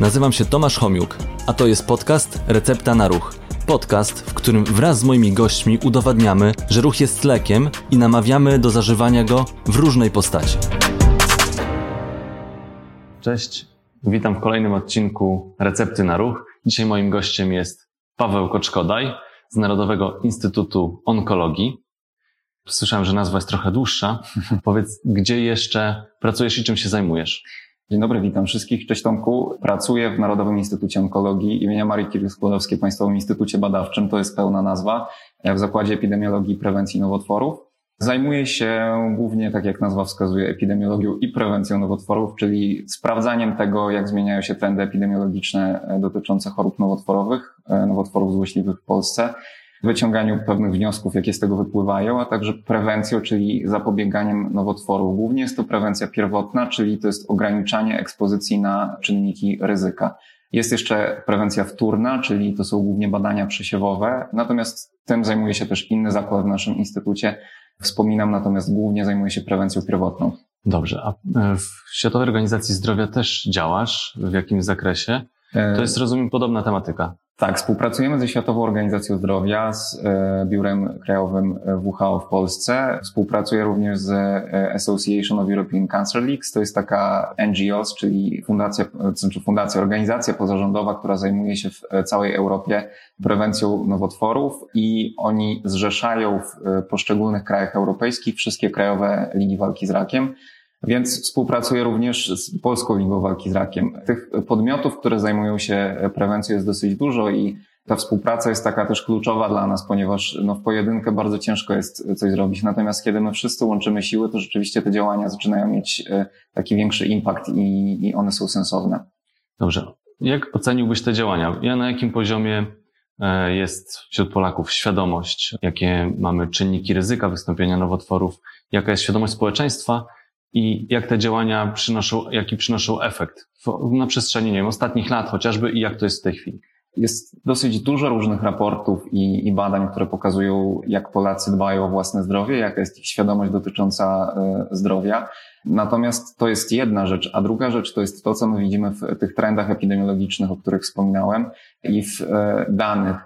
Nazywam się Tomasz Homiuk, a to jest podcast Recepta na Ruch. Podcast, w którym wraz z moimi gośćmi udowadniamy, że ruch jest lekiem i namawiamy do zażywania go w różnej postaci. Cześć, witam w kolejnym odcinku Recepty na Ruch. Dzisiaj moim gościem jest Paweł Koczkodaj z Narodowego Instytutu Onkologii. Słyszałem, że nazwa jest trochę dłuższa. Powiedz, gdzie jeszcze pracujesz i czym się zajmujesz? Dzień dobry, witam wszystkich. Cześć Tomku. Pracuję w Narodowym Instytucie Onkologii imienia Marii Curie-Skłodowskiej Państwowym Instytucie Badawczym, to jest pełna nazwa, w Zakładzie Epidemiologii i Prewencji Nowotworów. Zajmuję się głównie, tak jak nazwa wskazuje, epidemiologią i prewencją nowotworów, czyli sprawdzaniem tego, jak zmieniają się trendy epidemiologiczne dotyczące chorób nowotworowych, nowotworów złośliwych w Polsce wyciąganiu pewnych wniosków, jakie z tego wypływają, a także prewencją, czyli zapobieganiem nowotworów. Głównie jest to prewencja pierwotna, czyli to jest ograniczanie ekspozycji na czynniki ryzyka. Jest jeszcze prewencja wtórna, czyli to są głównie badania przesiewowe, natomiast tym zajmuje się też inny zakład w naszym instytucie. Wspominam natomiast głównie zajmuje się prewencją pierwotną. Dobrze, a w Światowej Organizacji Zdrowia też działasz? W jakim zakresie? To jest, rozumiem, podobna tematyka. Tak, współpracujemy ze Światową Organizacją Zdrowia, z e, Biurem Krajowym WHO w Polsce. Współpracuję również z e, Association of European Cancer Leagues. To jest taka NGOs, czyli fundacja, znaczy fundacja, organizacja pozarządowa, która zajmuje się w e, całej Europie prewencją nowotworów i oni zrzeszają w poszczególnych krajach europejskich wszystkie krajowe ligi walki z rakiem. Więc współpracuję również z Polską Ligą Walki z Rakiem. Tych podmiotów, które zajmują się prewencją jest dosyć dużo i ta współpraca jest taka też kluczowa dla nas, ponieważ no, w pojedynkę bardzo ciężko jest coś zrobić. Natomiast kiedy my wszyscy łączymy siły, to rzeczywiście te działania zaczynają mieć e, taki większy impact i, i one są sensowne. Dobrze. Jak oceniłbyś te działania? Ja na jakim poziomie e, jest wśród Polaków świadomość, jakie mamy czynniki ryzyka wystąpienia nowotworów, jaka jest świadomość społeczeństwa i jak te działania przynoszą, jaki przynoszą efekt na przestrzeni, nie wiem, ostatnich lat chociażby i jak to jest w tej chwili? Jest dosyć dużo różnych raportów i, i, badań, które pokazują, jak Polacy dbają o własne zdrowie, jaka jest ich świadomość dotycząca y, zdrowia. Natomiast to jest jedna rzecz, a druga rzecz to jest to, co my widzimy w tych trendach epidemiologicznych, o których wspominałem i w y, danych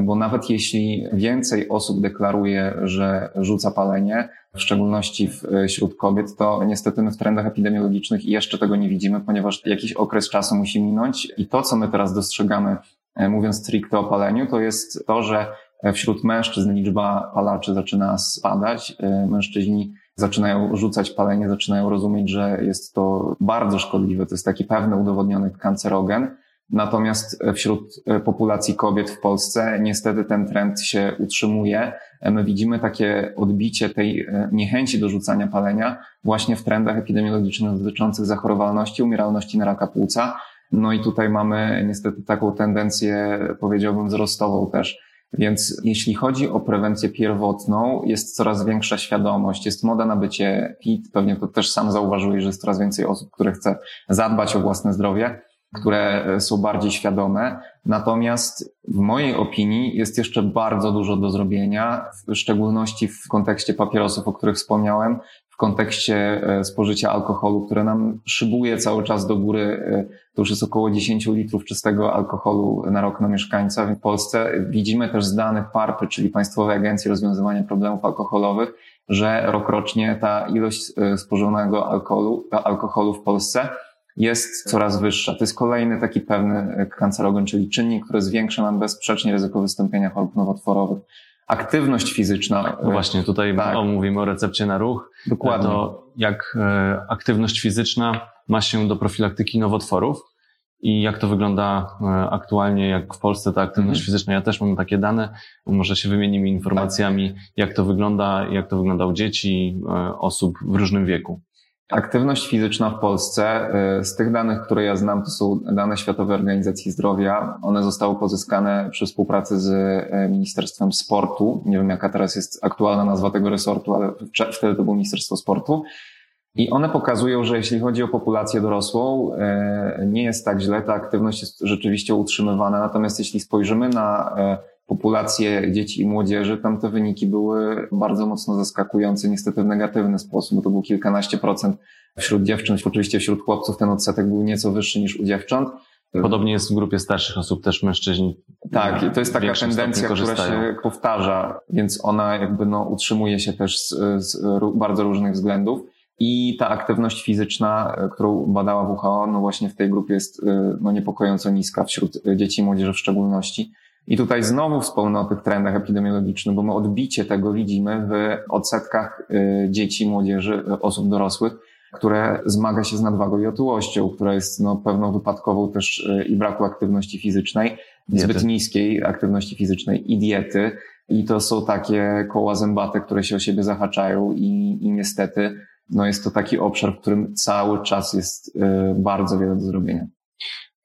bo nawet jeśli więcej osób deklaruje, że rzuca palenie, w szczególności wśród kobiet, to niestety my w trendach epidemiologicznych jeszcze tego nie widzimy, ponieważ jakiś okres czasu musi minąć i to, co my teraz dostrzegamy, e, mówiąc stricte o paleniu, to jest to, że wśród mężczyzn liczba palaczy zaczyna spadać. E, mężczyźni zaczynają rzucać palenie, zaczynają rozumieć, że jest to bardzo szkodliwe, to jest taki pewny udowodniony kancerogen. Natomiast wśród e, populacji kobiet w Polsce niestety ten trend się utrzymuje. E, my widzimy takie odbicie tej e, niechęci do rzucania palenia właśnie w trendach epidemiologicznych dotyczących zachorowalności, umieralności na raka płuca. No i tutaj mamy niestety taką tendencję, powiedziałbym, wzrostową też. Więc jeśli chodzi o prewencję pierwotną, jest coraz większa świadomość, jest moda na bycie fit, pewnie to też sam zauważyłeś, że jest coraz więcej osób, które chce zadbać o własne zdrowie które e, są bardziej świadome. Natomiast w mojej opinii jest jeszcze bardzo dużo do zrobienia, w szczególności w kontekście papierosów, o których wspomniałem, w kontekście e, spożycia alkoholu, które nam szybuje cały czas do góry. E, to już jest około 10 litrów czystego alkoholu na rok na mieszkańca w Polsce. Widzimy też z danych PARPy, czyli Państwowej Agencji Rozwiązywania Problemów Alkoholowych, że rokrocznie ta ilość spożywanego alkoholu, alkoholu w Polsce jest coraz wyższa. To jest kolejny taki pewny kancerogen, czyli czynnik, który zwiększa nam bezsprzecznie ryzyko wystąpienia chorób nowotworowych. Aktywność fizyczna. No właśnie, tutaj tak. o, mówimy o recepcie na ruch. Dokładnie. To jak e, aktywność fizyczna ma się do profilaktyki nowotworów i jak to wygląda e, aktualnie, jak w Polsce ta aktywność mhm. fizyczna. Ja też mam takie dane, może się wymienimy informacjami, tak. jak to wygląda, jak to wygląda u dzieci, e, osób w różnym wieku. Aktywność fizyczna w Polsce, y, z tych danych, które ja znam, to są dane Światowej Organizacji Zdrowia. One zostały pozyskane przy współpracy z y, Ministerstwem Sportu. Nie wiem, jaka teraz jest aktualna nazwa tego resortu, ale wtedy to było Ministerstwo Sportu. I one pokazują, że jeśli chodzi o populację dorosłą, y, nie jest tak źle, ta aktywność jest rzeczywiście utrzymywana. Natomiast jeśli spojrzymy na populację dzieci i młodzieży, tam te wyniki były bardzo mocno zaskakujące, niestety w negatywny sposób, bo to było kilkanaście procent wśród dziewczyn. Oczywiście wśród chłopców ten odsetek był nieco wyższy niż u dziewcząt. Podobnie jest w grupie starszych osób, też mężczyźni. Tak, i to jest taka tendencja, która się powtarza, więc ona jakby no, utrzymuje się też z, z bardzo różnych względów. I ta aktywność fizyczna, którą badała WHO, no właśnie w tej grupie jest no, niepokojąco niska wśród dzieci i młodzieży w szczególności. I tutaj znowu wspomnę o tych trendach epidemiologicznych, bo my odbicie tego widzimy w odsetkach y, dzieci, młodzieży, y, osób dorosłych, które zmaga się z nadwagą i otyłością, która jest no, pewną wypadkową też y, i braku aktywności fizycznej, diety. zbyt niskiej aktywności fizycznej i diety. I to są takie koła zębate, które się o siebie zahaczają i, i niestety no jest to taki obszar, w którym cały czas jest bardzo wiele do zrobienia.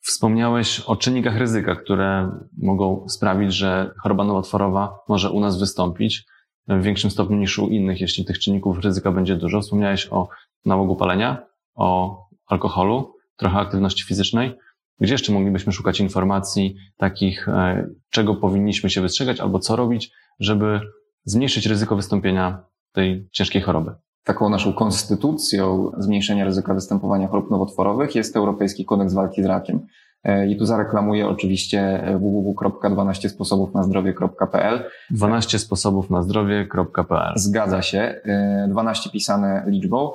Wspomniałeś o czynnikach ryzyka, które mogą sprawić, że choroba nowotworowa może u nas wystąpić w większym stopniu niż u innych, jeśli tych czynników ryzyka będzie dużo. Wspomniałeś o nałogu palenia, o alkoholu, trochę aktywności fizycznej. Gdzie jeszcze moglibyśmy szukać informacji takich, e, czego powinniśmy się wystrzegać albo co robić, żeby zmniejszyć ryzyko wystąpienia tej ciężkiej choroby? Taką naszą konstytucją zmniejszenia ryzyka występowania chorób nowotworowych jest Europejski Kodeks Walki z Rakiem. E, I tu zareklamuję oczywiście www.12sposobównazdrowie.pl 12 sposobów na zdrowie.pl Zgadza się. 12 e, pisane liczbą.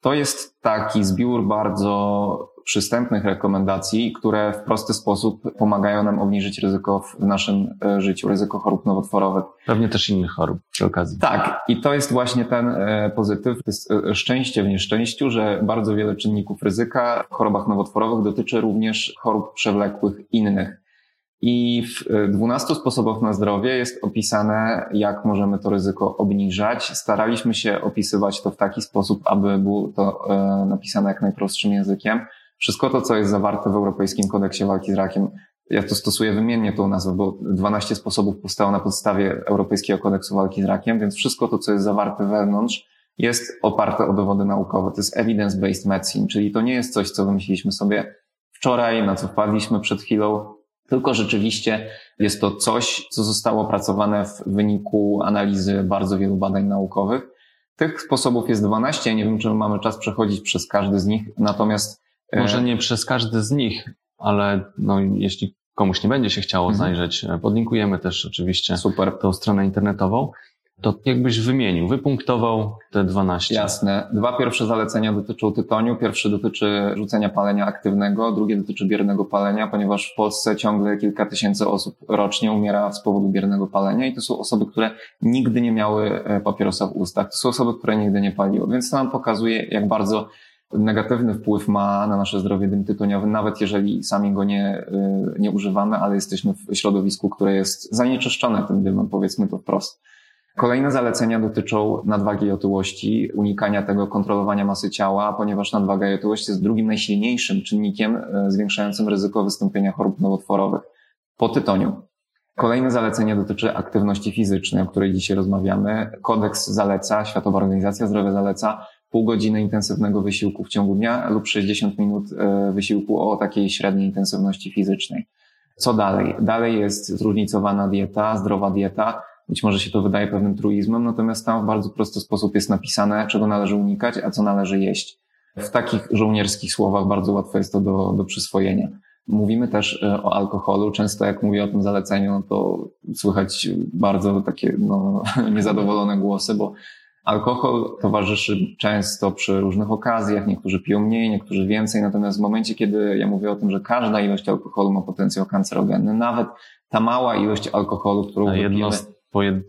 To jest taki zbiór bardzo przystępnych rekomendacji, które w prosty sposób pomagają nam obniżyć ryzyko w naszym e, życiu, ryzyko chorób nowotworowych. Pewnie też innych chorób przy okazji. Tak, i to jest właśnie ten e, pozytyw, to jest e, szczęście w nieszczęściu, że bardzo wiele czynników ryzyka w chorobach nowotworowych dotyczy również chorób przewlekłych innych. I w 12 sposobach na zdrowie jest opisane, jak możemy to ryzyko obniżać. Staraliśmy się opisywać to w taki sposób, aby było to napisane jak najprostszym językiem. Wszystko to, co jest zawarte w Europejskim Kodeksie Walki z Rakiem, ja to stosuję wymiennie tą nazwę, bo 12 sposobów powstało na podstawie Europejskiego Kodeksu Walki z Rakiem, więc wszystko to, co jest zawarte wewnątrz, jest oparte o dowody naukowe. To jest evidence-based medicine, czyli to nie jest coś, co wymyśliliśmy sobie wczoraj, na co wpadliśmy przed chwilą, tylko rzeczywiście jest to coś, co zostało opracowane w wyniku analizy bardzo wielu badań naukowych. Tych sposobów jest 12, ja nie wiem, czy mamy czas przechodzić przez każdy z nich, natomiast może e, nie przez każdy z nich, ale no, jeśli komuś nie będzie się chciało mhm. zajrzeć, e, podlinkujemy też oczywiście Super. tą stronę internetową. To jakbyś wymienił, wypunktował te 12. Jasne. Dwa pierwsze zalecenia dotyczą tytoniu. Pierwszy dotyczy rzucenia palenia aktywnego, drugie dotyczy biernego palenia, ponieważ w Polsce ciągle kilka tysięcy osób rocznie umiera z powodu biernego palenia i to są osoby, które nigdy nie miały e, papierosa w ustach. To są osoby, które nigdy nie paliły. Więc to nam pokazuje, jak bardzo negatywny wpływ ma na nasze zdrowie dym tytoniowy, nawet jeżeli sami go nie, y, nie używamy, ale jesteśmy w środowisku, które jest zanieczyszczone tym dymem, powiedzmy to wprost. Kolejne zalecenia dotyczą nadwagi i otyłości, unikania tego kontrolowania masy ciała, ponieważ nadwaga i otyłość jest drugim najsilniejszym czynnikiem y, zwiększającym ryzyko wystąpienia chorób nowotworowych po tytoniu. Kolejne zalecenie dotyczy aktywności fizycznej, o której dzisiaj rozmawiamy. Kodeks zaleca, Światowa Organizacja Zdrowia zaleca pół godziny intensywnego wysiłku w ciągu dnia lub 60 minut e, wysiłku o takiej średniej intensywności fizycznej. Co dalej? Dalej jest zróżnicowana dieta, zdrowa dieta. Być może się to wydaje pewnym truizmem, natomiast tam w bardzo prosty sposób jest napisane, czego należy unikać, a co należy jeść. W takich żołnierskich słowach bardzo łatwo jest to do, do przyswojenia. Mówimy też e, o alkoholu. Często jak mówię o tym zaleceniu, to słychać bardzo takie no, niezadowolone głosy, bo Alkohol towarzyszy często przy różnych okazjach, niektórzy piją mniej, niektórzy więcej, natomiast w momencie, kiedy ja mówię o tym, że każda ilość alkoholu ma potencjał kancerogenny, nawet ta mała ilość alkoholu, którą ta wypijemy...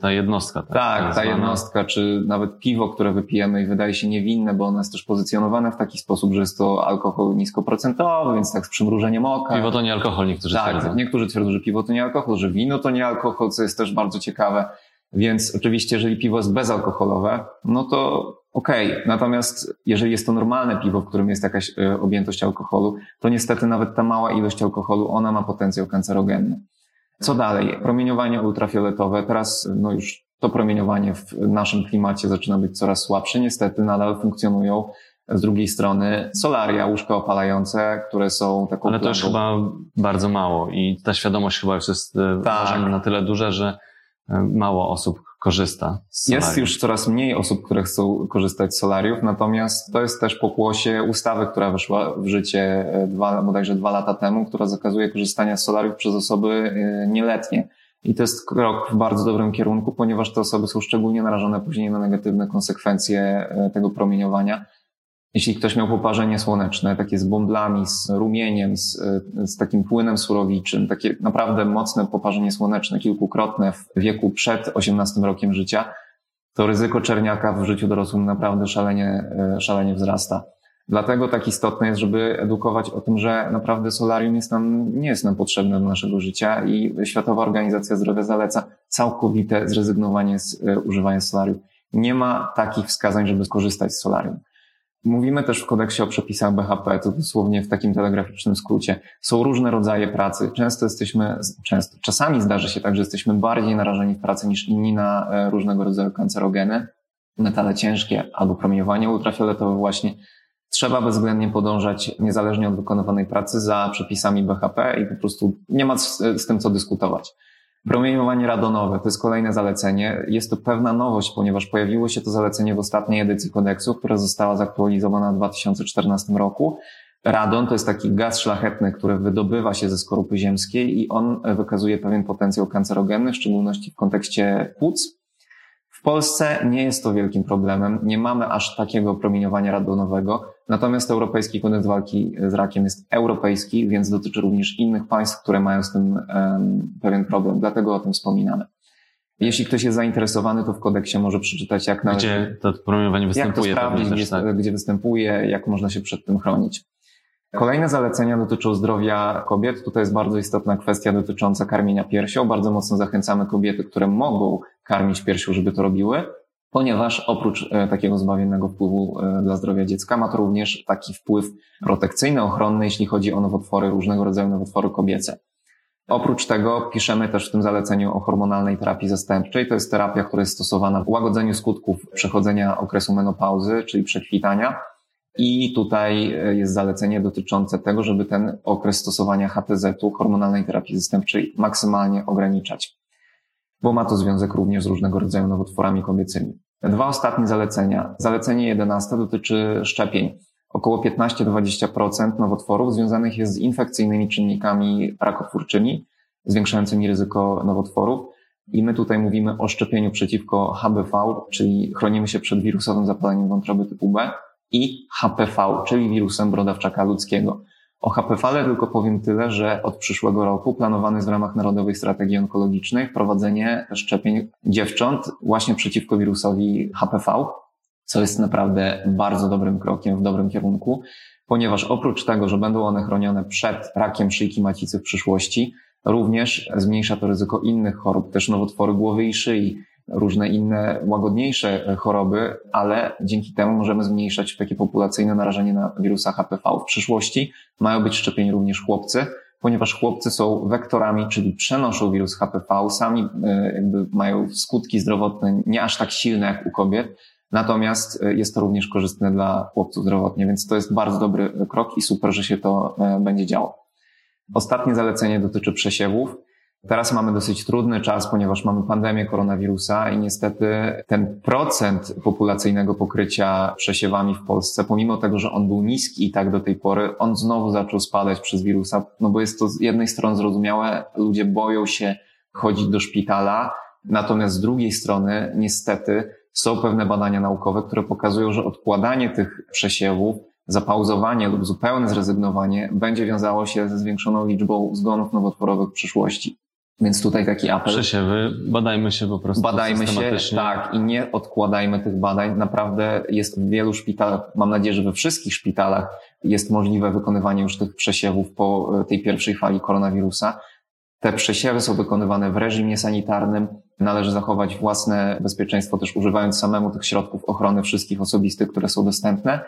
ta jednostka. Tak, tak ta jednostka, czy nawet piwo, które wypijemy i wydaje się niewinne, bo ono jest też pozycjonowane w taki sposób, że jest to alkohol niskoprocentowy, więc tak z przymrużeniem oka. Piwo to nie alkohol, niektórzy tak, twierdzą. niektórzy twierdzą, że piwo to nie alkohol, że wino to nie alkohol, co jest też bardzo ciekawe. Więc oczywiście, jeżeli piwo jest bezalkoholowe, no to okej. Okay. Natomiast jeżeli jest to normalne piwo, w którym jest jakaś e, objętość alkoholu, to niestety nawet ta mała ilość alkoholu, ona ma potencjał kancerogenny. Co dalej? Promieniowanie ultrafioletowe. Teraz no już to promieniowanie w naszym klimacie zaczyna być coraz słabsze. Niestety nadal funkcjonują z drugiej strony solaria, łóżka opalające, które są taką... Ale to już chyba bardzo mało i ta świadomość chyba już jest e, tak. na tyle duża, że mało osób korzysta z solarium? Jest już coraz mniej osób, które chcą korzystać z solariów, natomiast to jest też pokłosie ustawy, która weszła w życie e, dwa, bodajże dwa lata temu, która zakazuje korzystania z solariów przez osoby e, nieletnie. I to jest krok w bardzo dobrym kierunku, ponieważ te osoby są szczególnie narażone później na negatywne konsekwencje e, tego promieniowania. Jeśli ktoś miał poparzenie słoneczne, takie z bąblami, z rumieniem, z, z takim płynem surowiczym, takie naprawdę mocne poparzenie słoneczne, kilkukrotne w wieku przed 18 rokiem życia, to ryzyko czerniaka w życiu dorosłym naprawdę szalenie, e, szalenie wzrasta. Dlatego tak istotne jest, żeby edukować o tym, że naprawdę solarium jest nam, nie jest nam potrzebne do naszego życia i Światowa Organizacja Zdrowia zaleca całkowite zrezygnowanie z e, używania solarium. Nie ma takich wskazań, żeby skorzystać z solarium. Mówimy też w kodeksie o przepisach BHP, to dosłownie w takim telegraficznym skrócie. Są różne rodzaje pracy. Często jesteśmy, często, czasami zdarzy się tak, że jesteśmy bardziej narażeni w pracy niż inni na e, różnego rodzaju kancerogeny, metale ciężkie albo promieniowanie ultrafioletowe właśnie. Trzeba bezwzględnie podążać, niezależnie od wykonywanej pracy, za przepisami BHP i po prostu nie ma z, z tym co dyskutować. Promieniowanie radonowe to jest kolejne zalecenie. Jest to pewna nowość, ponieważ pojawiło się to zalecenie w ostatniej edycji kodeksu, która została zaktualizowana w 2014 roku. Radon to jest taki gaz szlachetny, który wydobywa się ze skorupy ziemskiej i on wykazuje pewien potencjał kancerogenny, w szczególności w kontekście płuc. W Polsce nie jest to wielkim problemem, nie mamy aż takiego promieniowania radonowego, natomiast Europejski Kodeks Walki z Rakiem jest europejski, więc dotyczy również innych państw, które mają z tym pewien problem, dlatego o tym wspominamy. Jeśli ktoś jest zainteresowany, to w kodeksie może przeczytać, jak należy, Gdzie to promieniowanie występuje. Jak to sprawdzić, gdzie, tak. gdzie występuje, jak można się przed tym chronić. Kolejne zalecenia dotyczą zdrowia kobiet. Tutaj jest bardzo istotna kwestia dotycząca karmienia piersią. Bardzo mocno zachęcamy kobiety, które mogą karmić piersią, żeby to robiły, ponieważ oprócz e, takiego zbawiennego wpływu e, dla zdrowia dziecka ma to również taki wpływ protekcyjny, ochronny, jeśli chodzi o nowotwory, różnego rodzaju nowotwory kobiece. Oprócz tego piszemy też w tym zaleceniu o hormonalnej terapii zastępczej. To jest terapia, która jest stosowana w łagodzeniu skutków przechodzenia okresu menopauzy, czyli przekwitania i tutaj e, jest zalecenie dotyczące tego, żeby ten okres stosowania HTZ-u, hormonalnej terapii zastępczej, maksymalnie ograniczać, bo ma to związek również z różnego rodzaju nowotworami kobiecymi. Dwa ostatnie zalecenia. Zalecenie 11 dotyczy szczepień. Około 15-20% nowotworów związanych jest z infekcyjnymi czynnikami rakotwórczymi, zwiększającymi ryzyko nowotworów. I my tutaj mówimy o szczepieniu przeciwko HBV, czyli chronimy się przed wirusowym zapaleniem wątroby typu B i HPV, czyli wirusem brodawczaka ludzkiego. O HPV tylko powiem tyle, że od przyszłego roku planowane jest w ramach Narodowej Strategii Onkologicznej wprowadzenie szczepień dziewcząt właśnie przeciwko wirusowi HPV, co jest naprawdę bardzo dobrym krokiem w dobrym kierunku, ponieważ oprócz tego, że będą one chronione przed rakiem szyjki macicy w przyszłości, również zmniejsza to ryzyko innych chorób, też nowotwory głowy i szyi, różne inne łagodniejsze choroby, ale dzięki temu możemy zmniejszać takie populacyjne narażenie na wirusa HPV. W przyszłości mają być szczepieni również chłopcy, ponieważ chłopcy są wektorami, czyli przenoszą wirus HPV, sami e, jakby mają skutki zdrowotne nie aż tak silne jak u kobiet, natomiast e, jest to również korzystne dla chłopców zdrowotnie, więc to jest bardzo dobry krok i super, że się to e, będzie działo. Ostatnie zalecenie dotyczy przesiewów. Teraz mamy dosyć trudny czas, ponieważ mamy pandemię koronawirusa i niestety ten procent populacyjnego pokrycia przesiewami w Polsce, pomimo tego, że on był niski i tak do tej pory, on znowu zaczął spadać przez wirusa, no bo jest to z jednej strony zrozumiałe, ludzie boją się chodzić do szpitala, natomiast z drugiej strony niestety są pewne badania naukowe, które pokazują, że odkładanie tych przesiewów zapauzowanie lub zupełne zrezygnowanie będzie wiązało się ze zwiększoną liczbą zgonów nowotworowych w przyszłości. Więc tutaj taki apel. Przesiewy, badajmy się po prostu. Badajmy się, tak, i nie odkładajmy tych badań. Naprawdę jest w wielu szpitalach, mam nadzieję, że we wszystkich szpitalach jest możliwe wykonywanie już tych przesiewów po e, tej pierwszej fali koronawirusa. Te przesiewy są wykonywane w reżimie sanitarnym. Należy zachować własne bezpieczeństwo, też używając samemu tych środków ochrony wszystkich osobistych, które są dostępne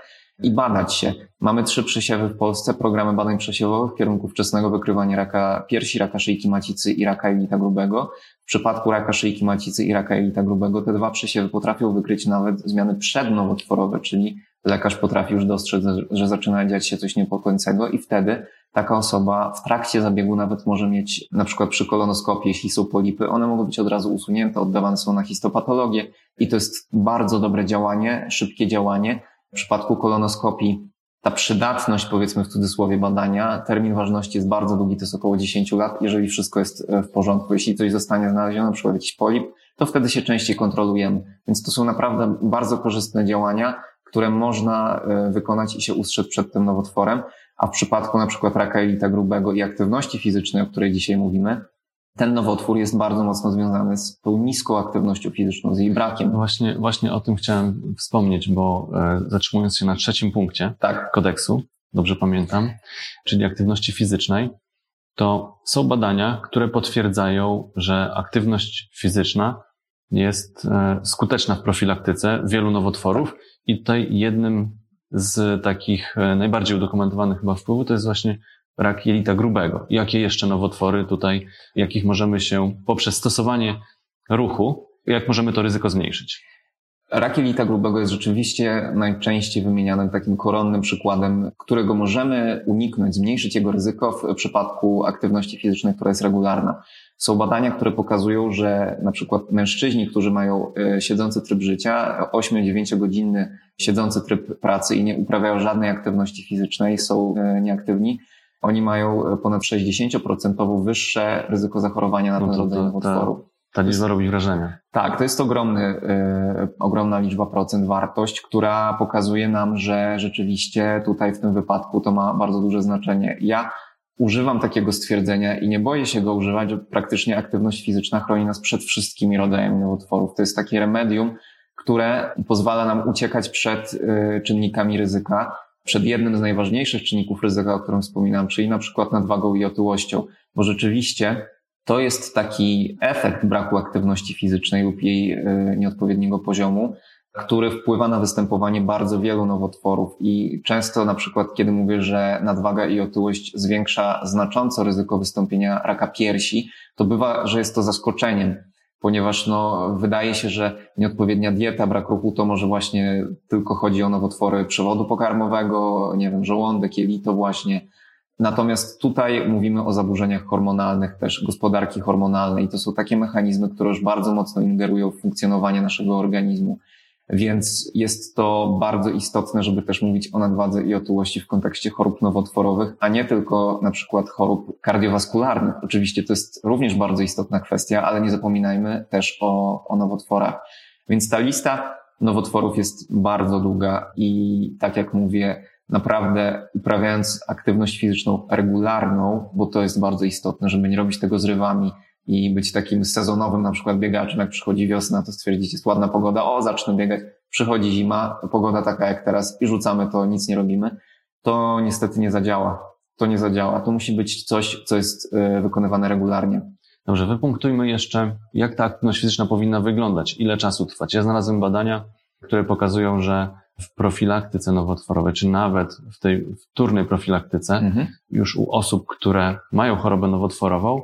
i badać się. Mamy trzy przesiewy w Polsce, programy badań przesiewowych w kierunku wczesnego wykrywania raka piersi, raka szyjki macicy i raka jelita grubego. W przypadku raka szyjki macicy i raka jelita grubego te dwa przesiewy potrafią wykryć nawet zmiany przednowotworowe, czyli lekarz potrafi już dostrzec, że zaczyna dziać się coś niepokojącego i wtedy taka osoba w trakcie zabiegu nawet może mieć, na przykład przy kolonoskopii, jeśli są polipy, one mogą być od razu usunięte, oddawane są na histopatologię i to jest bardzo dobre działanie, szybkie działanie. W przypadku kolonoskopii ta przydatność, powiedzmy w cudzysłowie, badania, termin ważności jest bardzo długi, to jest około 10 lat, jeżeli wszystko jest e, w porządku. Jeśli coś zostanie znalezione, na przykład jakiś polip, to wtedy się częściej kontrolujemy. Więc to są naprawdę bardzo korzystne działania, które można e, wykonać i się ustrzec przed tym nowotworem. A w przypadku na przykład raka jelita grubego i aktywności fizycznej, o której dzisiaj mówimy, ten nowotwór jest bardzo mocno związany z tą niską aktywnością fizyczną, z jej brakiem. Właśnie, właśnie o tym chciałem wspomnieć, bo e, zatrzymując się na trzecim punkcie tak. kodeksu, dobrze pamiętam, czyli aktywności fizycznej, to są badania, które potwierdzają, że aktywność fizyczna jest e, skuteczna w profilaktyce wielu nowotworów i tutaj jednym z takich e, najbardziej udokumentowanych chyba wpływów to jest właśnie rak jelita grubego. Jakie jeszcze nowotwory tutaj, jakich możemy się poprzez stosowanie ruchu, jak możemy to ryzyko zmniejszyć? Rak jelita grubego jest rzeczywiście najczęściej wymienianym takim koronnym przykładem, którego możemy uniknąć, zmniejszyć jego ryzyko w przypadku aktywności fizycznej, która jest regularna. Są badania, które pokazują, że na przykład mężczyźni, którzy mają e, siedzący tryb życia, 8-9 godzinny siedzący tryb pracy i nie uprawiają żadnej aktywności fizycznej, są e, nieaktywni, oni mają ponad 60% wyższe ryzyko zachorowania na no ten rodzaj nowotworu. Ta liczba robi wrażenie. Tak, to jest ogromny, y, ogromna liczba procent wartość, która pokazuje nam, że rzeczywiście tutaj w tym wypadku to ma bardzo duże znaczenie. Ja używam takiego stwierdzenia i nie boję się go używać, że praktycznie aktywność fizyczna chroni nas przed wszystkimi rodzajami nowotworów. To jest takie remedium, które pozwala nam uciekać przed y, czynnikami ryzyka, przed jednym z najważniejszych czynników ryzyka, o którym wspominam, czyli na przykład nadwagą i otyłością, bo rzeczywiście to jest taki efekt braku aktywności fizycznej lub jej e, nieodpowiedniego poziomu, który wpływa na występowanie bardzo wielu nowotworów i często na przykład, kiedy mówię, że nadwaga i otyłość zwiększa znacząco ryzyko wystąpienia raka piersi, to bywa, że jest to zaskoczeniem, ponieważ no, wydaje się, że nieodpowiednia dieta, brak ruchu to może właśnie tylko chodzi o nowotwory przewodu pokarmowego, nie wiem, żołądek, jelito właśnie, Natomiast tutaj mówimy o zaburzeniach hormonalnych, też gospodarki hormonalnej. To są takie mechanizmy, które już bardzo mocno ingerują w funkcjonowanie naszego organizmu. Więc jest to bardzo istotne, żeby też mówić o nadwadze i otyłości w kontekście chorób nowotworowych, a nie tylko na przykład chorób kardiowaskularnych. Oczywiście to jest również bardzo istotna kwestia, ale nie zapominajmy też o, o nowotworach. Więc ta lista nowotworów jest bardzo długa i tak jak mówię, naprawdę uprawiając aktywność fizyczną regularną, bo to jest bardzo istotne, żeby nie robić tego zrywami i być takim sezonowym na przykład biegaczem, jak przychodzi wiosna, to stwierdzić, jest ładna pogoda, o, zacznę biegać, przychodzi zima, pogoda taka jak teraz i rzucamy to, nic nie robimy, to niestety nie zadziała. To nie zadziała. To musi być coś, co jest e, wykonywane regularnie. Dobrze, wypunktujmy jeszcze, jak ta aktywność fizyczna powinna wyglądać, ile czasu trwać. Ja znalazłem badania, które pokazują, że w profilaktyce nowotworowej, czy nawet w tej wtórnej profilaktyce, mhm. już u osób, które mają chorobę nowotworową,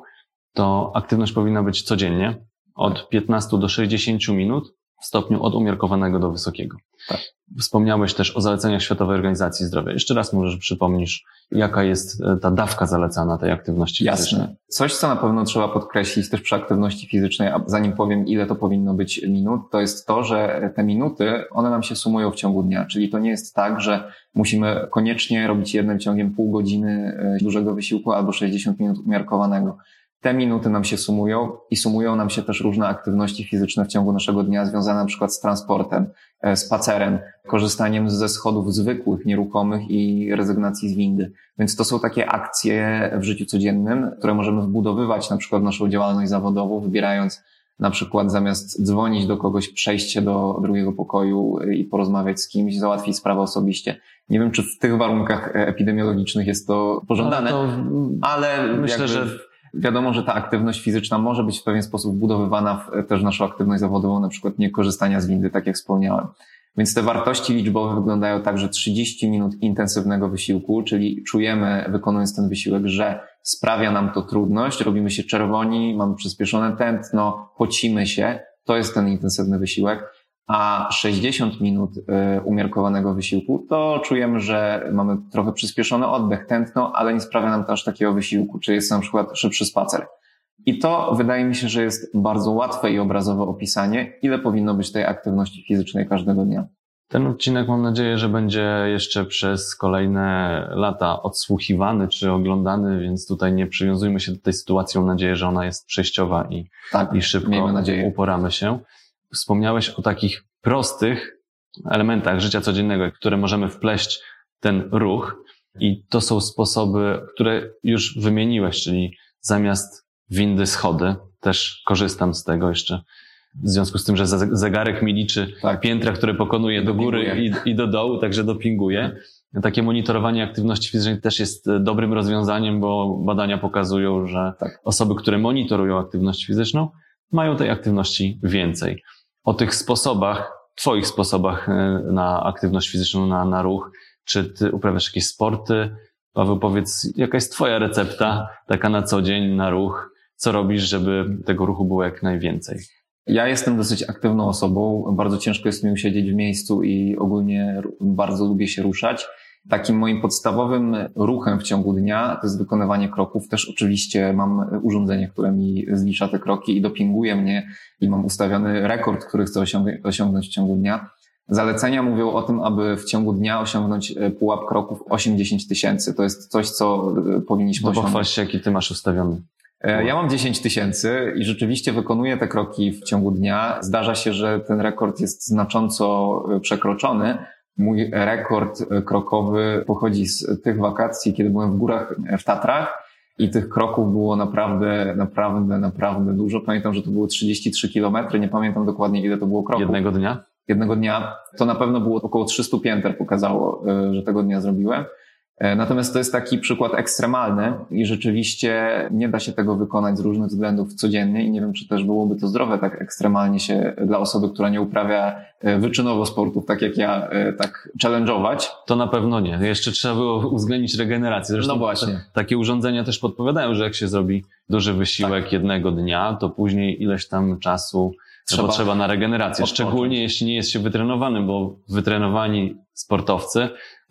to aktywność powinna być codziennie od 15 do 60 minut w stopniu od umiarkowanego do wysokiego. Tak. Wspomniałeś też o zaleceniach Światowej Organizacji Zdrowia. Jeszcze raz możesz przypomnisz, jaka jest e, ta dawka zalecana tej aktywności Jasne. fizycznej. Coś, co na pewno trzeba podkreślić też przy aktywności fizycznej, a zanim powiem, ile to powinno być minut, to jest to, że te minuty, one nam się sumują w ciągu dnia. Czyli to nie jest tak, że musimy koniecznie robić jednym ciągiem pół godziny e, dużego wysiłku albo 60 minut umiarkowanego te minuty nam się sumują i sumują nam się też różne aktywności fizyczne w ciągu naszego dnia, związane na przykład z transportem, e, spacerem, korzystaniem ze schodów zwykłych, nieruchomych i rezygnacji z windy. Więc to są takie akcje w życiu codziennym, które możemy wbudowywać na przykład w naszą działalność zawodową, wybierając na przykład zamiast dzwonić do kogoś, przejść się do drugiego pokoju i porozmawiać z kimś, załatwić sprawę osobiście. Nie wiem, czy w tych warunkach epidemiologicznych jest to pożądane, to ale myślę, że Wiadomo, że ta aktywność fizyczna może być w pewien sposób budowywana w też naszą aktywność zawodową, na przykład nie korzystania z windy, tak jak wspomniałem. Więc te wartości liczbowe wyglądają tak, że 30 minut intensywnego wysiłku, czyli czujemy, wykonując ten wysiłek, że sprawia nam to trudność, robimy się czerwoni, mamy przyspieszone tętno, pocimy się. To jest ten intensywny wysiłek. A 60 minut y, umiarkowanego wysiłku, to czujemy, że mamy trochę przyspieszony oddech, tętno, ale nie sprawia nam to aż takiego wysiłku, czy jest na przykład szybszy spacer. I to wydaje mi się, że jest bardzo łatwe i obrazowe opisanie, ile powinno być tej aktywności fizycznej każdego dnia. Ten odcinek mam nadzieję, że będzie jeszcze przez kolejne lata odsłuchiwany czy oglądany, więc tutaj nie przywiązujmy się do tej sytuacji. Mam nadzieję, że ona jest przejściowa i, tak, i szybko uporamy się. Wspomniałeś o takich prostych elementach życia codziennego, które możemy wpleść ten ruch i to są sposoby, które już wymieniłeś, czyli zamiast windy, schody, też korzystam z tego jeszcze w związku z tym, że zegarek mi liczy tak. piętra, które pokonuje do góry i, i, do dołu, także dopinguje. Takie monitorowanie aktywności fizycznej też jest e, dobrym rozwiązaniem, bo badania pokazują, że tak. osoby, które monitorują aktywność fizyczną, mają tej aktywności więcej. O tych sposobach, Twoich sposobach e, na aktywność fizyczną, na, na ruch, czy Ty uprawiasz jakieś sporty? Paweł, powiedz, jaka jest Twoja recepta taka na co dzień, na ruch? Co robisz, żeby tego ruchu było jak najwięcej? Ja jestem dosyć aktywną osobą, bardzo ciężko jest mi usiedzieć w miejscu i ogólnie bardzo lubię się ruszać. Takim moim podstawowym ruchem w ciągu dnia to jest wykonywanie kroków. Też oczywiście mam urządzenie, które mi zlicza te kroki i dopinguje mnie i mam ustawiony rekord, który chcę osiągnąć w ciągu dnia. Zalecenia mówią o tym, aby w ciągu dnia osiągnąć e, pułap kroków 8-10 tysięcy. To jest coś, co e, powinniśmy osiągnąć. Pochwal się, jaki ty masz ustawiony. E, ja mam 10 tysięcy i rzeczywiście wykonuję te kroki w ciągu dnia. Zdarza się, że ten rekord jest znacząco przekroczony. Mój rekord e, krokowy pochodzi z tych wakacji, kiedy byłem w górach w Tatrach i tych kroków było naprawdę, naprawdę, naprawdę dużo. Pamiętam, że to było 33 kilometry. Nie pamiętam dokładnie, ile to było kroków. Jednego dnia? Jednego dnia. To na pewno było około 300 pięter pokazało, że tego dnia zrobiłem. E, natomiast to jest taki przykład ekstremalny i rzeczywiście nie da się tego wykonać z różnych względów codziennie i nie wiem, czy też byłoby to zdrowe tak ekstremalnie się dla osoby, która nie uprawia e, wyczynowo sportów, tak jak ja, e, tak challenge'ować. To na pewno nie. Jeszcze trzeba było uwzględnić regenerację. Zresztą no właśnie. takie urządzenia też podpowiadają, że jak się zrobi duży wysiłek tak. jednego dnia, to później ileś tam czasu trzeba, potrzeba na regenerację. Odpocząć. Szczególnie jeśli nie jest się wytrenowanym, bo wytrenowani sportowcy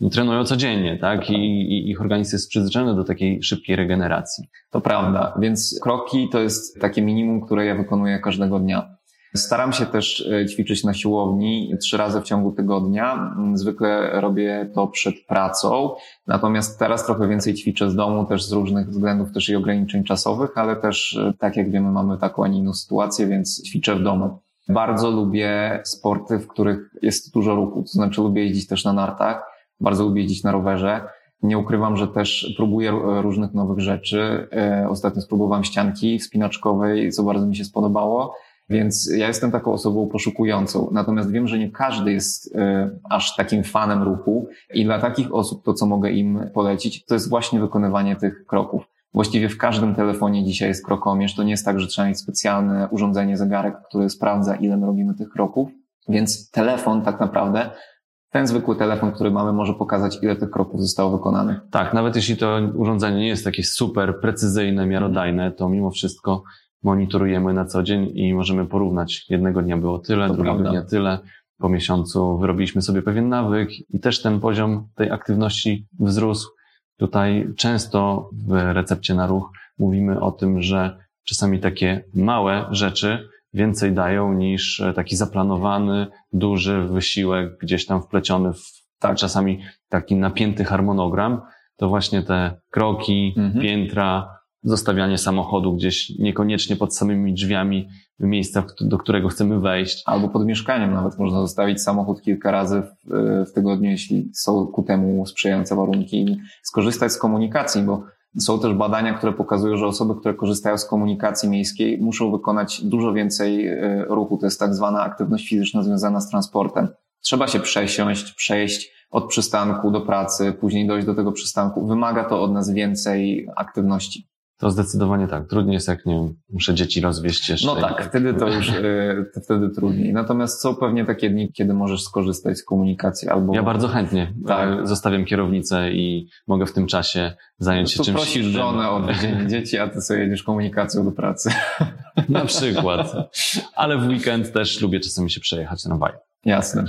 trenują codziennie, tak? I, I, ich organizm jest przyzwyczajony do takiej szybkiej regeneracji. To prawda, więc kroki to jest takie minimum, które ja wykonuję każdego dnia. Staram się też e, ćwiczyć na siłowni trzy razy w ciągu tygodnia. Zwykle robię to przed pracą, natomiast teraz trochę więcej ćwiczę z domu, też z różnych względów, też i ograniczeń czasowych, ale też, e, tak jak wiemy, mamy taką, a nie inną sytuację, więc ćwiczę w domu. Bardzo lubię sporty, w których jest dużo ruchu, to znaczy lubię jeździć też na nartach, bardzo lubię jeździć na rowerze. Nie ukrywam, że też próbuję różnych nowych rzeczy. E, ostatnio spróbowałem ścianki wspinaczkowej, co bardzo mi się spodobało. Więc ja jestem taką osobą poszukującą. Natomiast wiem, że nie każdy jest e, aż takim fanem ruchu i dla takich osób to, co mogę im polecić, to jest właśnie wykonywanie tych kroków. Właściwie w każdym telefonie dzisiaj jest krokomierz. To nie jest tak, że trzeba mieć specjalne urządzenie, zegarek, które sprawdza, ile my robimy tych kroków. Więc telefon tak naprawdę ten zwykły telefon, który mamy, może pokazać, ile tych kroków zostało wykonanych. Tak, nawet jeśli to urządzenie nie jest takie super precyzyjne, miarodajne, to mimo wszystko monitorujemy na co dzień i możemy porównać. Jednego dnia było tyle, to drugiego prawda. dnia tyle. Po miesiącu wyrobiliśmy sobie pewien nawyk i też ten poziom tej aktywności wzrósł. Tutaj często w recepcie na ruch mówimy o tym, że czasami takie małe rzeczy więcej dają niż e, taki zaplanowany, duży wysiłek gdzieś tam wpleciony w tak, czasami taki napięty harmonogram, to właśnie te kroki, mhm. piętra, zostawianie samochodu gdzieś niekoniecznie pod samymi drzwiami miejsca, do którego chcemy wejść. Albo pod mieszkaniem nawet można zostawić samochód kilka razy w, e, w tygodniu, jeśli są ku temu sprzyjające warunki i skorzystać z komunikacji, bo są też badania, które pokazują, że osoby, które korzystają z komunikacji miejskiej, muszą wykonać dużo więcej e, ruchu. To jest tak zwana aktywność fizyczna związana z transportem. Trzeba się przesiąść, przejść od przystanku do pracy, później dojść do tego przystanku. Wymaga to od nas więcej aktywności. To zdecydowanie tak. Trudniej jest, jak nie wiem, muszę dzieci rozwieść jeszcze. No tak, wtedy to już to wtedy trudniej. Natomiast są pewnie takie dni, kiedy możesz skorzystać z komunikacji albo. Ja bardzo chętnie tak. zostawiam kierownicę i mogę w tym czasie zająć się to czymś prosisz innym. żonę o dzieci, a ty sobie jedziesz komunikacją do pracy. Na przykład. Ale w weekend też lubię czasami się przejechać tramwajem. Jasne.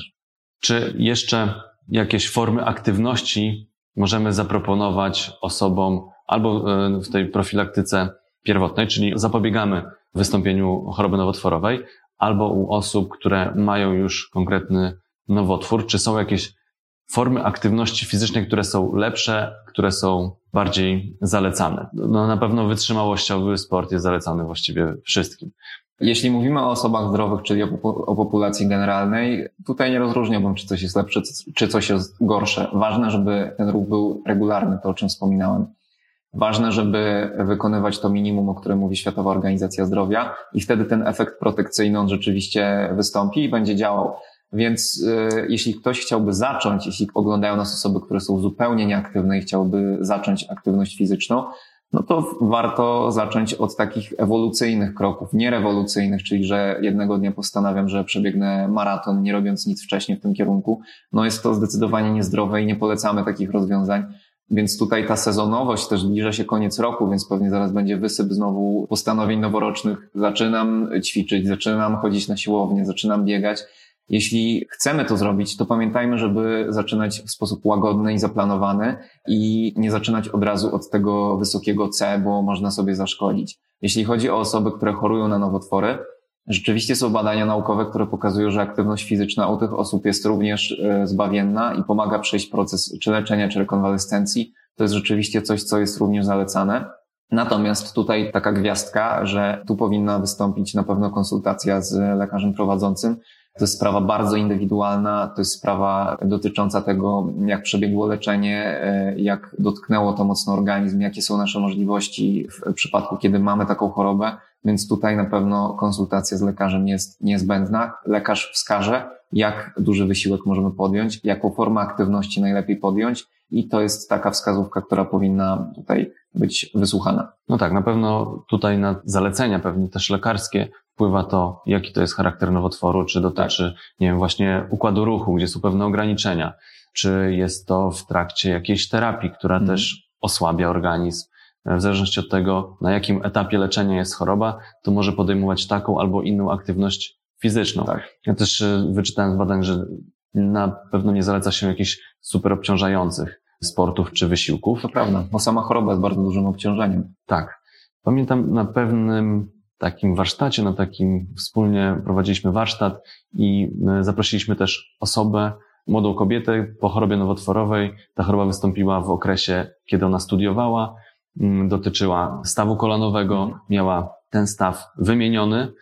Czy jeszcze jakieś formy aktywności możemy zaproponować osobom albo e, w tej profilaktyce pierwotnej, czyli zapobiegamy wystąpieniu choroby nowotworowej, albo u osób, które mają już konkretny nowotwór, czy są jakieś formy aktywności fizycznej, które są lepsze, które są bardziej zalecane. No, na pewno wytrzymałościowy sport jest zalecany właściwie wszystkim. Jeśli mówimy o osobach zdrowych, czyli o, populacji generalnej, tutaj nie rozróżniałbym, czy coś jest lepsze, czy coś jest gorsze. Ważne, żeby ten ruch był regularny, to o czym wspominałem. Ważne, żeby wykonywać to minimum, o którym mówi Światowa Organizacja Zdrowia i wtedy ten efekt protekcyjny on rzeczywiście wystąpi i będzie działał. Więc y, jeśli ktoś chciałby zacząć, jeśli oglądają nas osoby, które są zupełnie nieaktywne i chciałby zacząć aktywność fizyczną, no to warto zacząć od takich ewolucyjnych kroków, nie rewolucyjnych, czyli że jednego dnia postanawiam, że przebiegnę maraton, nie robiąc nic wcześniej w tym kierunku. No jest to zdecydowanie niezdrowe i nie polecamy takich rozwiązań. Więc tutaj ta sezonowość też zbliża się koniec roku, więc pewnie zaraz będzie wysyp znowu postanowień noworocznych. Zaczynam ćwiczyć, zaczynam chodzić na siłownię, zaczynam biegać. Jeśli chcemy to zrobić, to pamiętajmy, żeby zaczynać w sposób łagodny i zaplanowany i nie zaczynać od razu od tego wysokiego C, bo można sobie zaszkodzić. Jeśli chodzi o osoby, które chorują na nowotwory, rzeczywiście są badania naukowe, które pokazują, że aktywność fizyczna u tych osób jest również e, zbawienna i pomaga przejść proces czy leczenia, czy rekonwalescencji. To jest rzeczywiście coś, co jest również zalecane. Natomiast tutaj taka gwiazdka, że tu powinna wystąpić na pewno konsultacja z lekarzem prowadzącym, to jest sprawa bardzo indywidualna, to jest sprawa dotycząca tego, jak przebiegło leczenie, e, jak dotknęło to mocno organizm, jakie są nasze możliwości w przypadku, kiedy mamy taką chorobę. Więc tutaj na pewno konsultacja z lekarzem jest niezbędna. Lekarz wskaże, jak duży wysiłek możemy podjąć, jaką formę aktywności najlepiej podjąć i to jest taka wskazówka, która powinna tutaj być wysłuchana. No tak, na pewno tutaj na zalecenia pewnie też lekarskie wpływa to, jaki to jest charakter nowotworu, czy dotyczy, tak. nie wiem, właśnie układu ruchu, gdzie są pewne ograniczenia, czy jest to w trakcie jakiejś terapii, która hmm. też osłabia organizm. W zależności od tego, na jakim etapie leczenia jest choroba, to może podejmować taką albo inną aktywność fizyczną. Tak. Ja też y, wyczytałem z badań, że na pewno nie zaleca się jakichś super obciążających sportów czy wysiłków. To prawda, bo sama choroba jest bardzo dużym obciążeniem. Tak. Pamiętam na pewnym takim warsztacie, na takim wspólnie prowadziliśmy warsztat i e, zaprosiliśmy też osobę, młodą kobietę po chorobie nowotworowej. Ta choroba wystąpiła w okresie, kiedy ona studiowała, dotyczyła stawu kolanowego, mhm. miała ten staw wymieniony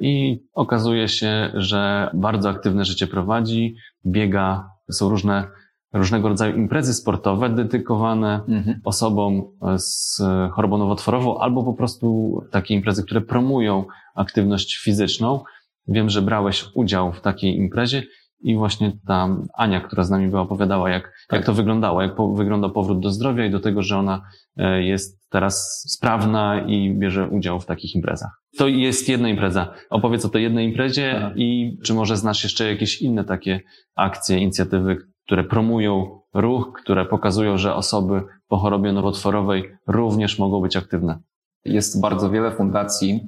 i okazuje się, że bardzo aktywne życie prowadzi, biega, są różne różnego rodzaju imprezy sportowe dedykowane mhm. osobom z chorobą nowotworową albo po prostu takie imprezy, które promują aktywność fizyczną. Wiem, że brałeś udział w takiej imprezie i właśnie ta Ania, która z nami była, opowiadała, jak, tak. jak to wyglądało, jak po, wygląda powrót do zdrowia i do tego, że ona e, jest teraz sprawna i bierze udział w takich imprezach. To jest jedna impreza. Opowiedz o tej jednej imprezie tak. i czy może znasz jeszcze jakieś inne takie akcje, inicjatywy, które promują ruch, które pokazują, że osoby po chorobie nowotworowej również mogą być aktywne. Jest bardzo wiele fundacji,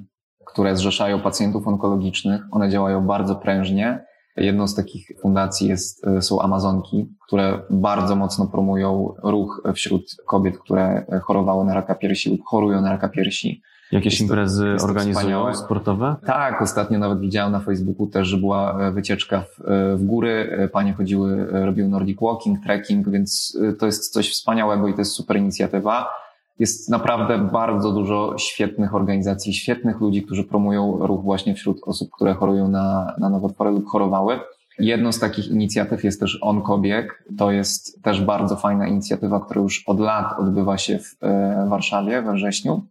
które zrzeszają pacjentów onkologicznych. One działają bardzo prężnie. Jedną z takich fundacji jest, e, są Amazonki, które bardzo mocno promują ruch wśród kobiet, które chorowały na raka piersi lub chorują na raka piersi. Jakieś jest imprezy to, organizują sportowe? Tak, ostatnio nawet widziałem na Facebooku też, że była e, wycieczka w, e, w góry. E, panie chodziły, robiły Nordic Walking, trekking, więc to jest coś wspaniałego i to jest super inicjatywa. Jest naprawdę bardzo dużo świetnych organizacji, świetnych ludzi, którzy promują ruch właśnie wśród osób, które chorują na, na nowotwory lub chorowały. Jedną z takich inicjatyw jest też Onkobieg. To jest też bardzo fajna inicjatywa, która już od lat odbywa się w Warszawie we wrześniu.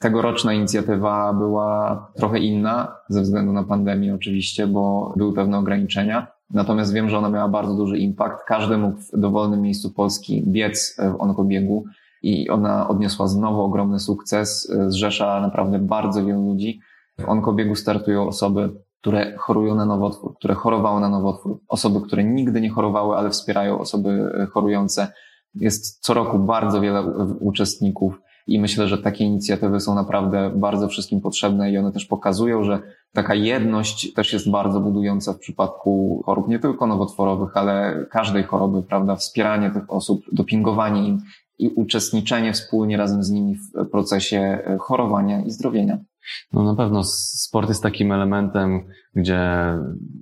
Tegoroczna inicjatywa była trochę inna, ze względu na pandemię oczywiście, bo były pewne ograniczenia. Natomiast wiem, że ona miała bardzo duży impact. Każdy mógł w dowolnym miejscu Polski biec w onkobiegu. I ona odniosła znowu ogromny sukces, zrzesza naprawdę bardzo wielu ludzi. W onkobiegu startują osoby, które chorują na nowotwór, które chorowały na nowotwór, osoby, które nigdy nie chorowały, ale wspierają osoby chorujące. Jest co roku bardzo wiele uczestników i myślę, że takie inicjatywy są naprawdę bardzo wszystkim potrzebne i one też pokazują, że taka jedność też jest bardzo budująca w przypadku chorób nie tylko nowotworowych, ale każdej choroby, prawda? Wspieranie tych osób, dopingowanie im i uczestniczenie wspólnie razem z nimi w procesie chorowania i zdrowienia. No na pewno sport jest takim elementem, gdzie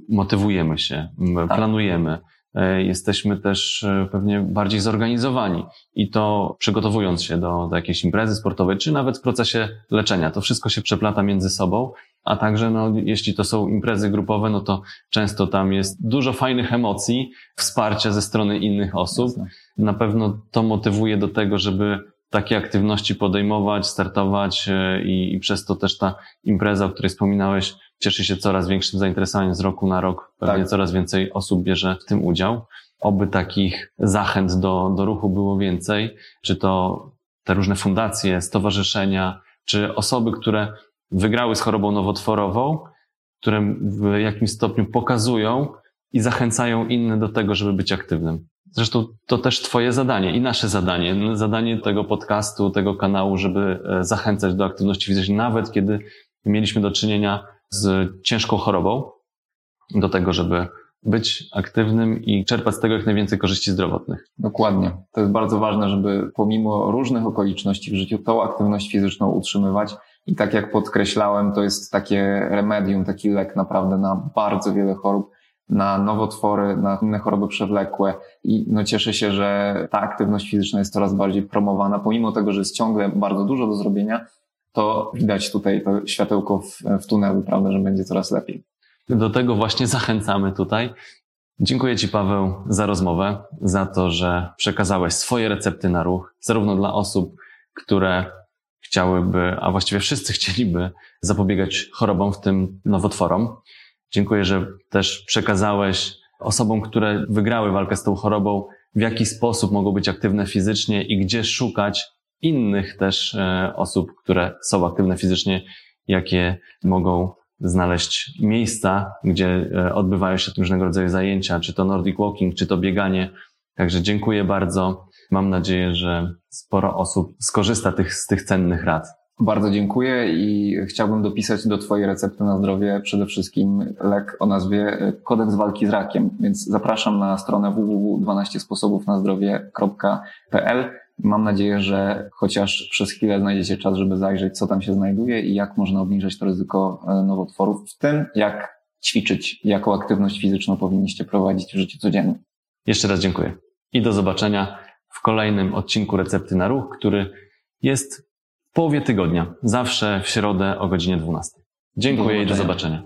motywujemy się, tak. planujemy. E, jesteśmy też e, pewnie bardziej zorganizowani i to przygotowując się do, do jakiejś imprezy sportowej, czy nawet w procesie leczenia. To wszystko się przeplata między sobą, a także no, jeśli to są imprezy grupowe, no to często tam jest dużo fajnych emocji, wsparcia ze strony innych osób. Jasne. Na pewno to motywuje do tego, żeby takie aktywności podejmować, startować e, i, i przez to też ta impreza, o której wspominałeś, cieszy się coraz większym zainteresowaniem z roku na rok. Pewnie tak. coraz więcej osób bierze w tym udział. Oby takich zachęt do, do ruchu było więcej, czy to te różne fundacje, stowarzyszenia, czy osoby, które wygrały z chorobą nowotworową, które w jakimś stopniu pokazują i zachęcają inne do tego, żeby być aktywnym. Zresztą to też Twoje zadanie i nasze zadanie, zadanie tego podcastu, tego kanału, żeby e, zachęcać do aktywności fizycznej, nawet kiedy mieliśmy do czynienia z ciężką chorobą, do tego, żeby być aktywnym i czerpać z tego jak najwięcej korzyści zdrowotnych. Dokładnie. To jest bardzo ważne, żeby pomimo różnych okoliczności w życiu tą aktywność fizyczną utrzymywać. I tak jak podkreślałem, to jest takie remedium, taki lek naprawdę na bardzo wiele chorób na nowotwory, na inne choroby przewlekłe i no cieszę się, że ta aktywność fizyczna jest coraz bardziej promowana, pomimo tego, że jest ciągle bardzo dużo do zrobienia, to widać tutaj to światełko w, w tunelu, prawda, że będzie coraz lepiej. Do tego właśnie zachęcamy tutaj. Dziękuję Ci, Paweł, za rozmowę, za to, że przekazałeś swoje recepty na ruch, zarówno dla osób, które chciałyby, a właściwie wszyscy chcieliby zapobiegać chorobom, w tym nowotworom, Dziękuję, że też przekazałeś osobom, które wygrały walkę z tą chorobą, w jaki sposób mogą być aktywne fizycznie i gdzie szukać innych też e, osób, które są aktywne fizycznie, jakie mogą znaleźć miejsca, gdzie e, odbywają się różnego rodzaju zajęcia, czy to Nordic Walking, czy to bieganie. Także dziękuję bardzo. Mam nadzieję, że sporo osób skorzysta tych, z tych cennych rad. Bardzo dziękuję i chciałbym dopisać do Twojej recepty na zdrowie przede wszystkim lek o nazwie Kodeks Walki z Rakiem, więc zapraszam na stronę www.12sposobównazdrowie.pl. Mam nadzieję, że chociaż przez chwilę znajdziecie czas, żeby zajrzeć, co tam się znajduje i jak można obniżać to ryzyko e, nowotworów, w tym jak ćwiczyć, jaką aktywność fizyczną powinniście prowadzić w życiu codziennym. Jeszcze raz dziękuję i do zobaczenia w kolejnym odcinku Recepty na Ruch, który jest połowie tygodnia, zawsze w środę o godzinie 12. Dziękuję i do zobaczenia.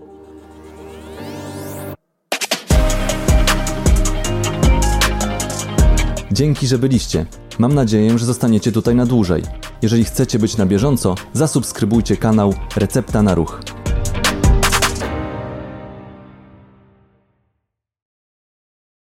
Dzięki, że byliście. Mam nadzieję, że zostaniecie tutaj na dłużej. Jeżeli chcecie być na bieżąco, zasubskrybujcie kanał Recepta na Ruch.